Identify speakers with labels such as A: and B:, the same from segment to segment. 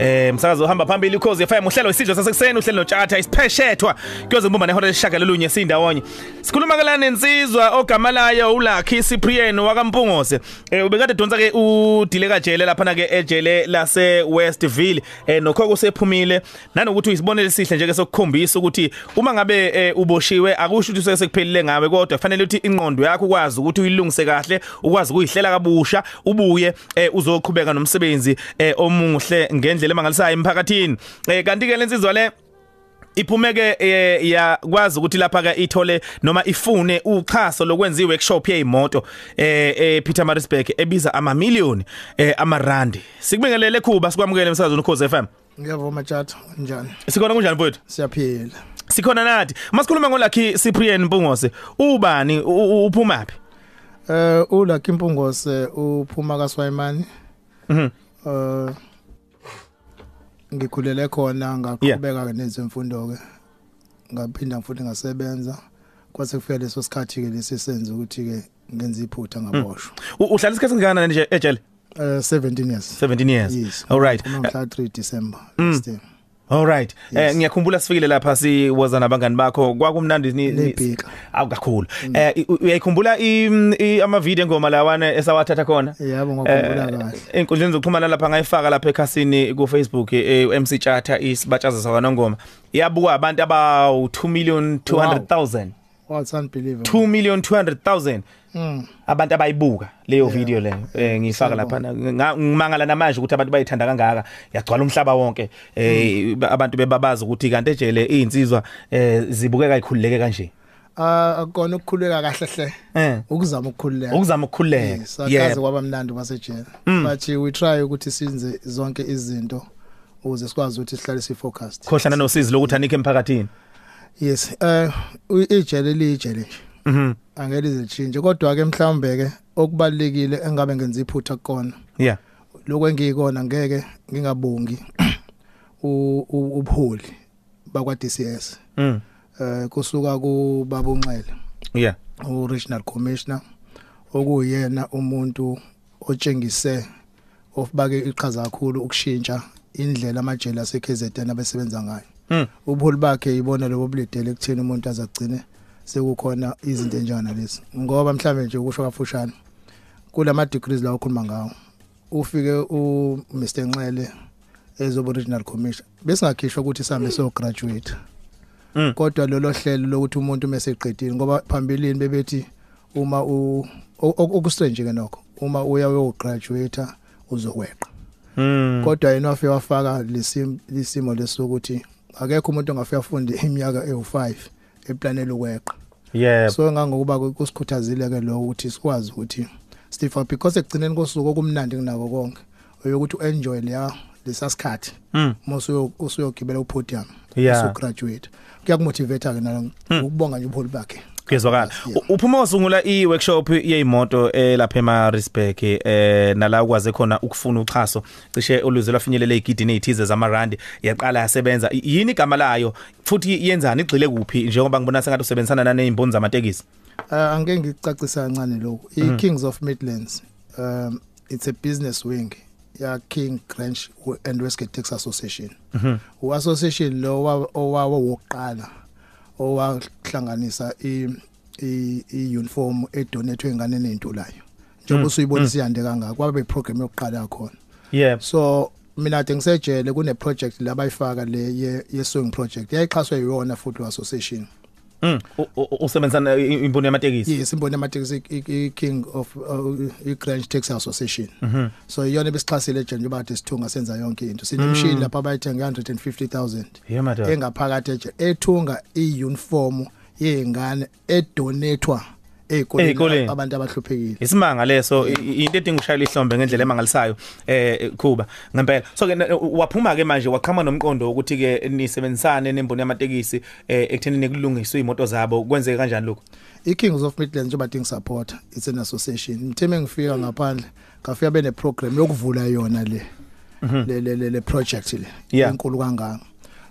A: eh msakazo uhamba phambili ukhozi FM uhlelo wesidlo sasekuseni uhlelo notshatha isipheshethwa. Kuyoze kubumba nehora leshaka lolunye sindawonye sikhuluma ke la nensizwa ogamalayo uLucky Cyprian wakampungose. Eh ubekade donsa ke udileka jele lapha na ke ejele lase Westville eh nokho kusephumile nanokuthi uyisibonele esihle nje ke sokukhombisa ukuthi uma ngabe eh, uboshiwe akusho ukuthi sekuphelile ngawe kodwa kufanele ukuthi ingqondo yakho ukwazi ukuthi uyilungise kahle ukwazi ukuyihlela kabusha ubuye eh, uzoqhubeka nomsebenzi eh, omuhle ngendlela emangalisayo emphakathini. Eh, kanti ke lensizwa le iphumeke eh, yakwazi ukuthi lapha ke ithole noma ifune uchaso lokwenza iworkshop yeimoto eh eh Peter Marisburg ebiza ama million eh amarandi. Sikubingelele kuba sikwamukele emsakazweni ukhoze FM
B: Ngiyavuma tjatha njani
A: sikhona kunjani mfowethu?
B: Siyaphila.
A: Sikhona nathi. Masikhuluma ngoLucky Cyprian Mpungose. Ubani? U- u- uphumaphi
B: eh uLucky Mpungose uphuma kaSwayimani
A: Mhm.
B: eh ngikhulele khona ngaqhubeka ke nezemfundo ke ngaphinda futhi ngasebenza. Kwase kufika leso sikhathi ke lesisenze ukuthi ke ngenza iphutha ngaboshwa.
A: U- uhlala isikhathi singana nje ejele?
B: Eh 17 years.
A: 17 years.
B: Yes.
A: All right.
B: Uma ngihla 3 December
A: Mm.
B: last year.
A: All right. Eh
B: Yes.
A: ngiyakhumbula sifikile lapha siwoza nabangani bakho. Kwakumnandi ni- ni-
B: Nebhika.
A: Awu kakhulu. Eh u- uyayikhumbula i- i- ama video ngoma lawana esawathatha khona?
B: Yabo ngakhumbula
A: Eh,
B: kahle.
A: Enkundleni zokuxhumana lapha ngayifaka lapha ekhasini ku Facebook eh, MC Chatha isibatshaza sakwanongoma. Yabukwa abantu aba 2 million 200,000.
B: what's unbelievable.
A: 2 million 200,000
B: mm.
A: Abantu abayibuka leyo
B: Yeah.
A: video leyo eh ngifaka lapha
B: Siyabonga.
A: nga- ngimangala namanje ukuthi abantu bayithanda kangaka. Yagcwala umhlaba wonke eh abantu bebabaza ukuthi kanti ejele izinsizwa eh zibukeka ikhululeke kanje.
B: Ah akona ukukhuleka kahle hle.
A: Eh.
B: Ukuzama ukukhuleka
A: ukuzama ukukhululeka.
B: Yes, akaze kwaba mnandi basejele but uh, we try ukuthi sizenze zonke izinto ukuze sikwazi ukuthi sihlale si focused
A: khohlana nosizi lokuthi anike emphakathini?
B: Yes eh ijele lijele nje.
A: Mhm.
B: Angeke lizachinje kodwa ke mhlawumbe ke okubalekile engabe ngenza iphutha kukona.
A: Yeah.
B: Lokho engikona ngeke ngingabongi ubuholi bakwa DCS
A: mm.
B: Eh kusuka ku babunxele
A: yeah.
B: u regional commissioner okuyena umuntu otshengise ofbake iqhaza kakhulu ukushintsha indlela amajele aseKZN abesebenza ngayo.
A: Mm
B: ubuholi bakhe ibona lobo bulidele ekutheni umuntu azagcine sekukhona izinto enjana lezi. Ngoba mhlambe nje ukusho kafushane kulama degrees la ukhuluma ngawo ufike u Mr Nxele ezoba regional commissioner besingakhishwa ukuthi sihambe so graduate
A: Mm.
B: Kodwa lolo hlelo lokuthi umuntu meseqedile ngoba phambilini bebethi uma u okustrange ke nokho uma uya uyograduate uzokweqa.
A: Mm.
B: Kodwa yena wafika wafaka lesimo lesimo lesokuthi akekho umuntu ongafika afunda iminyaka ewu5 eplanela ukweqa.
A: Yeah
B: so ngangokuba kusikhuthazile ke lo ukuthi sikwazi ukuthi Steve because ekugcineni kosuku okumnandi kunako konke uyokuthi uenjoy leya lesasikhathi
A: mm
B: musu usuyogibela upodium. Usugraduate kuyakumotivate ke nalo. Ukubonga nje ubuholi bakhe.
A: Kuyezwakala. Uphuma usungula i-workshop yeimoto eh lapha eMarisburg eh nala ukwaze khona ukufuna uxhaso. Cishe oluze lwafinyelela igidini ezithize zamarandi. Yaqala yasebenza. Yini igama layo? Futhi yenzani? Igxile kuphi? Njengoba ngibona sengathi usebenzisana nanezimboni zamatekisi.
B: Uh, angeke ngicacisa kancane lokho i Kings of Midlands um it's a business wing. Ya King Grange and Westgate Tax Association.
A: Mhm.
B: U association lo wa- owawo wokuqala owahlanganisa i i i uniform edonethwe ngane nentulayo njengoba usuyibona siyande kangaka kwabe program yokuqala yakhona.
A: Yeah.
B: So mina ade ngisejele kune project labayifaka le ye, ye sewing project. Yayixhaswe yona futhi association.
A: Mm. U- u- usebenzisana i- imboni yamatekisi?
B: Yes imboni yamatekisi i- i king of uh, i Grange Taxi Association.
A: Mhm.
B: So iyona besixhasile nje njengoba ade sithunga senza yonke into. Sinemshini lapha abayithenga 150000
A: yeah madam.
B: Engaphakathi eje ethunga iuniform yezingane edonethwa ezikoleni
A: Ey'koleni.
B: abantu abahluphekile.
A: Isimanga leso i- i- into edinga ushayela ihlombe ngendlela emangalisayo eh kuba ngempela. So ke na- waphuma ke manje waqhama nomqondo ukuthi ke nisebenzisane nemboni yamatekisi eh ekuthenini kulungiswe imoto zabo. Kwenzeke kanjani lokho
B: iKings of Midlands njengoba ding support it's an association. Ngitheme ngifika ngaphandle ngafika bene program yokuvula yona le le le le- le project le
A: Yeah.
B: enkulu kangaka.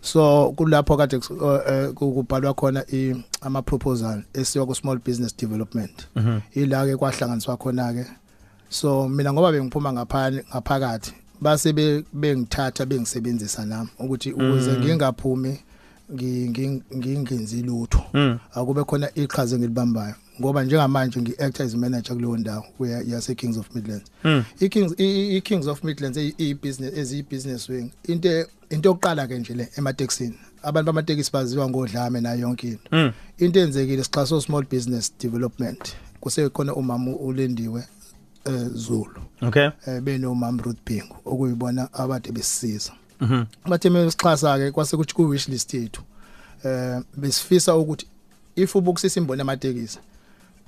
B: So kulapho kade kus- uh, eh, kubhalwa khona i ama proposal esiwa ku small business development. Ila ke kwahlanganiswa khona ke so mina ngoba bengiphuma ngaphani ngaphakathi base be- bengithatha bengisebenzisa nami ukuthi ukuze ngingaphumi ngi- ngi- ngingenzi lutho.
A: Mm.
B: akube khona iqhaza engilibambayo. Ngoba njengamanje ngi-act as manager kuleyo ndawo kuya- yase Kings of Midlands
A: Mm.
B: i-Kings i-Kings of Midlands eyi-business eziyi-business wing into into yokuqala ke nje le ematekisini abantu bamatekisi baziwa ngodlame nayo yonke into
A: Mm.
B: into enzekile sixhaso small business development kusekhona umama ulendiwe eh Zulu
A: Okay.
B: eh benomama Ruth Bhingu okuyibona abade besisiza
A: Mhm.
B: bathe mesixhasa ke kwase kuthi ku wish list yethu eh besifisa ukuthi if ubukusisa imboni amatekisi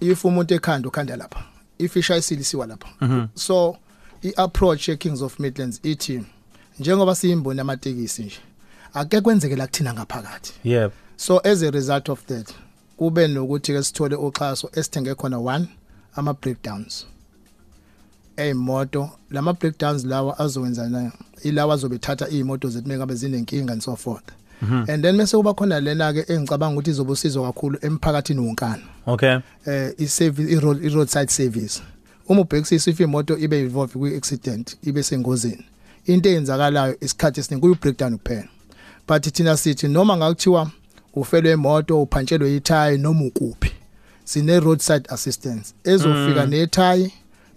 B: if umuntu ekhanda ukhanda lapha. If ishayisiliwa lapha.
A: Mhm.
B: so i-approach ye-Kings of Midlands ithi njengoba siyimboni amatekisi nje ake kwenzeke la kuthina ngaphakathi.
A: Yep.
B: so as a result of that kube nokuthi ke sithole uxhaso esithenge khona one ama breakdowns eyimoto lama breakdowns lawa azowenza na ilawa azobethatha izimoto zethu mengabe zinenkinga and so forth. And then mase kuba khona lena ke engicabanga ukuthi izobe usizo kakhulu emphakathini wonkana.
A: Okay.
B: eh i-service i-road i-roadside service. Uma ubhekisisa if imoto ibe involved kwi accident ibe sengozini. Into eyenzakalayo isikhathi esiningi kuyi breakdown kuphela. But thina sithi noma ngakuthiwa ufelwe imoto uphantshelwe ithayi noma ukuphi sine roadside assistance. Ezofika nethayi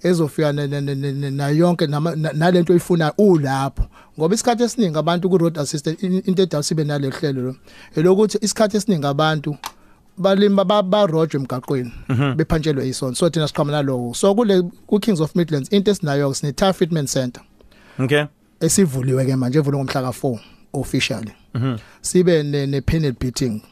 B: ezofika na- na- na- na- na yonke nalento oyifuna ulapho. Ngoba isikhathi esiningi abantu ku road assistant in- into edala sibe nale hlelo lo elokuthi isikhathi esiningi abantu balimba ba- barojwe emgaqweni bephantshelwe isonto so thina siqhamuka nalowo so kule ku Kings of Midlands into esinayo sine tire fitment center.
A: Okay.
B: esivuliwe ke manje evuliwe ngomhla ka4 officially.
A: Mhm.
B: sibe ne, ne panel beating.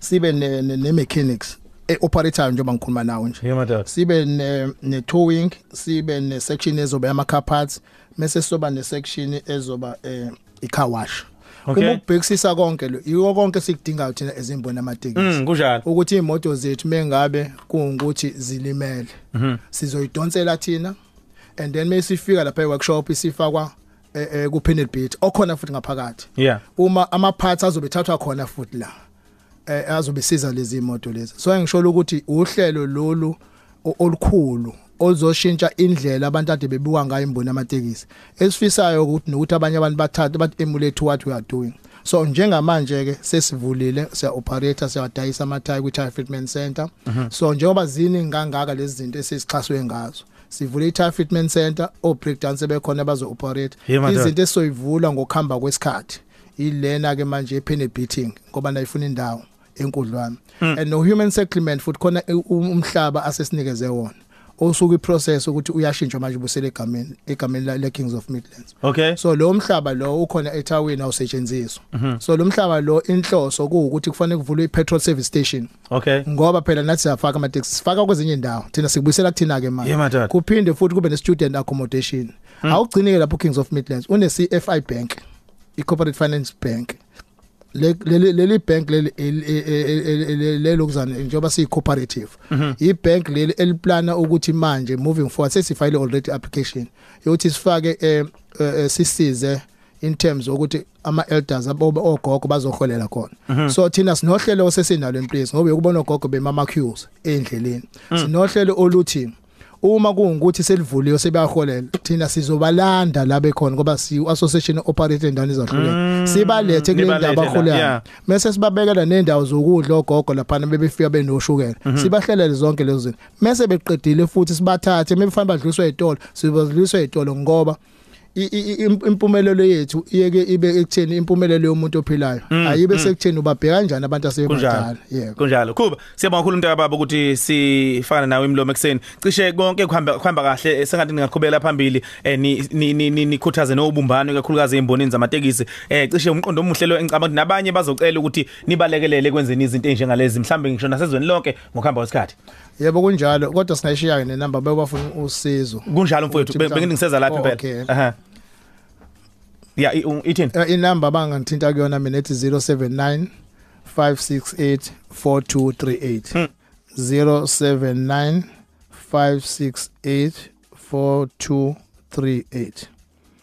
B: Sibe ne, mechanics operator njengoba ngikhuluma nawe nje
A: Yeah madoda.
B: sibe ne, ne towing sibe ne section ezoba ama car parts mase soba ne section ezoba eh, i car wash
A: Okay.
B: uma ubhekisisa konke lo yiko konke sikudingayo thina ezimboni amatekisi
A: Mm, kunjalo.
B: ukuthi imoto zethu mengabe kungukuthi zilimele
A: Mhm.
B: sizoyidonsela thina and then mesifika lapha eworkshop isifakwa eh, eh, ku panel beat okhona futhi ngaphakathi
A: Yeah.
B: uma ama parts azobe thathwa khona futhi la eh azobe siza lezi imoto lezi. So ngisho ukuthi uhlelo lolu o- olukhulu ozoshintsha indlela abantu ade bebuka ngayo imboni amatekisi esifisayo ukuthi nokuthi abanye abantu bathathe bat emulate what we are doing. So njengamanje ke sesivulile siya operator siyawadayisa amathaya kwi tire fitment center. So njengoba zini ngangaka lezi zinto esizixhaswe ngazo. Sivule i-tire fitment center o breakdown sebekhona bazo operate
A: Yeah, madoda.
B: izinto esoyivula ngokuhamba kwesikhathi ilena ke manje ephene beating ngoba nayifuna indawo. Enkudlwana. And no human settlement futhi khona u- umhlaba asesinikeze wona. Osuku iprocess ukuthi uyashintshwa manje busele egameni egameni la- le Kings of Midlands.
A: Okay.
B: so lo mhlaba lo ukhona eThawini awusetshenziswa. So lo mhlaba lo inhloso kuukuthi kufanele kuvulwe ipetrol service station.
A: Okay.
B: ngoba phela nathi siyafaka ama taxi sifaka kwezinye indawo. Thina sikubuyisela kuthina ke manje.
A: Yeah madoda.
B: kuphinde futhi kube ne student accommodation awugcinike lapho Kings of Midlands une CFI bank i corporate finance bank. le leli bank leli lelokuzana njengoba siyi cooperative i bank leli eliplana ukuthi manje moving forward sesifile already application yokuthi sifake eh, eh, sisize in terms ukuthi ama elders aboba ogogo bazoholela khona so thina sinohlelo osesinalo emprise ngoba ukubona ogogo bemama queues endleleni sinohlelo oluthi uma kungukuthi selivuliwe sebayaholela thina sizobalanda la bekhona ngoba si association operator endaweni ezahlukene sibalethe kule
A: nibalethe
B: ndawo
A: la,
B: abaholelayo
A: yeah.
B: mase sibabekela nendawo zokudla ogogo lapha bebefika benoshukela. Sibahlelele zonke lezo zinto. Mase beqedile futhi sibathathe mebefanele badluliswe ezitolo sibadluliswe ezitolo ngoba i- i- i- im- impumelelo yethu iyeke ibe ekutheni impumelelo yomuntu ophilayo ayibe sekutheni ubabheka kanjani abantu asebebadala
A: Kunjalo.
B: yebo
A: Kunjalo. Kuba siyabonga kakhulu umntaka baba ukuthi sifana nawe imlomo ekseni. Cishe konke kuhamba kuhamba kahle sengathi ningaqhubela phambili eh ni ni- ni- ni- nikhuthaze nobumbano kakhulukazi embonini zamatekisi. Eh cishe umqondo omuhle lo engicabanga ukuthi nabanye bazocela ukuthi nibalekelele kwenzeni izinto enjengalezi mhlambe ngisho nasezweni lonke ngokuhamba kwesikhathi.
B: yebo kunjalo kodwa singayishiya ke nenamba bekubafuna usizo
A: Kunjalo mfowethu
B: Ukuthi
A: bengingiseza lapha
B: Oh,
A: impela.
B: okay.
A: Aha. Yeah, i- u- ithini?
B: Eh, inamba abangangithinta kuyona mina ethi 079 568 4238 079 568 4238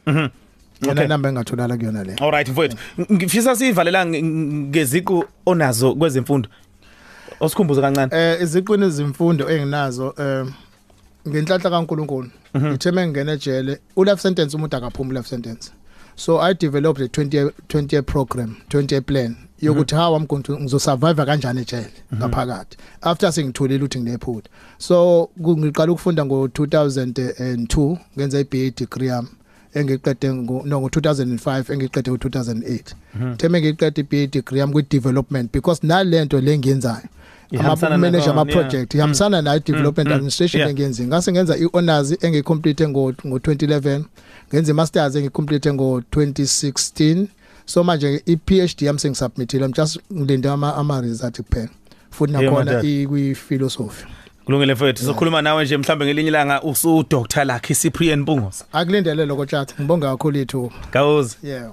A: Mhm.
B: yona
A: Okay.
B: inamba engatholala kuyona le
A: Alright mfowethu. Ngifisa sivalela nge- ngeziqu onazo kwezemfundo. Osikhumbuze kancane.
B: eh iziqini ezimfundo enginazo eh ngenhlanhla kaNkuluNkulu ngithe mengena ejele u life sentence umuntu akaphumi life sentence so i developed a 20 year 20 year program 20 year plan yokuthi how I'm going to ngizosurvive kanjani ejele ngaphakathi? After sengitholile ukuthi nginephutha. So ku- ngiqala ukufunda ngo 2002 ngenza iBA degree yami engiqede ngo no ngo 2005 engiqede ngo 2008 theme ngiqede iBA degree yami kwi development because nalento lengiyenzayo
A: Ihambisana
B: ama manager
A: nakona,
B: ama project ihambisana nayo development
A: mm,
B: administration
A: yeah.
B: engiyenzile ngase ngenza i-honors engicomplete ngo ngo 2011 ngenza i-masters engicomplete ngo 2016 so manje i-PhD yami sengisubmitile i'm just ngilinde ama ama result kuphela futhi
A: Yeah,
B: nakhona
A: madad.
B: ikwi philosophy
A: kulungile mfethu sokhuluma nawe nje mhlambe ngelinye ilanga usu Dr Lucky Cyprian Mpungose
B: akulindele lokho chat ngibonga kakhulu ithuba.
A: Gawuzi
B: yeah.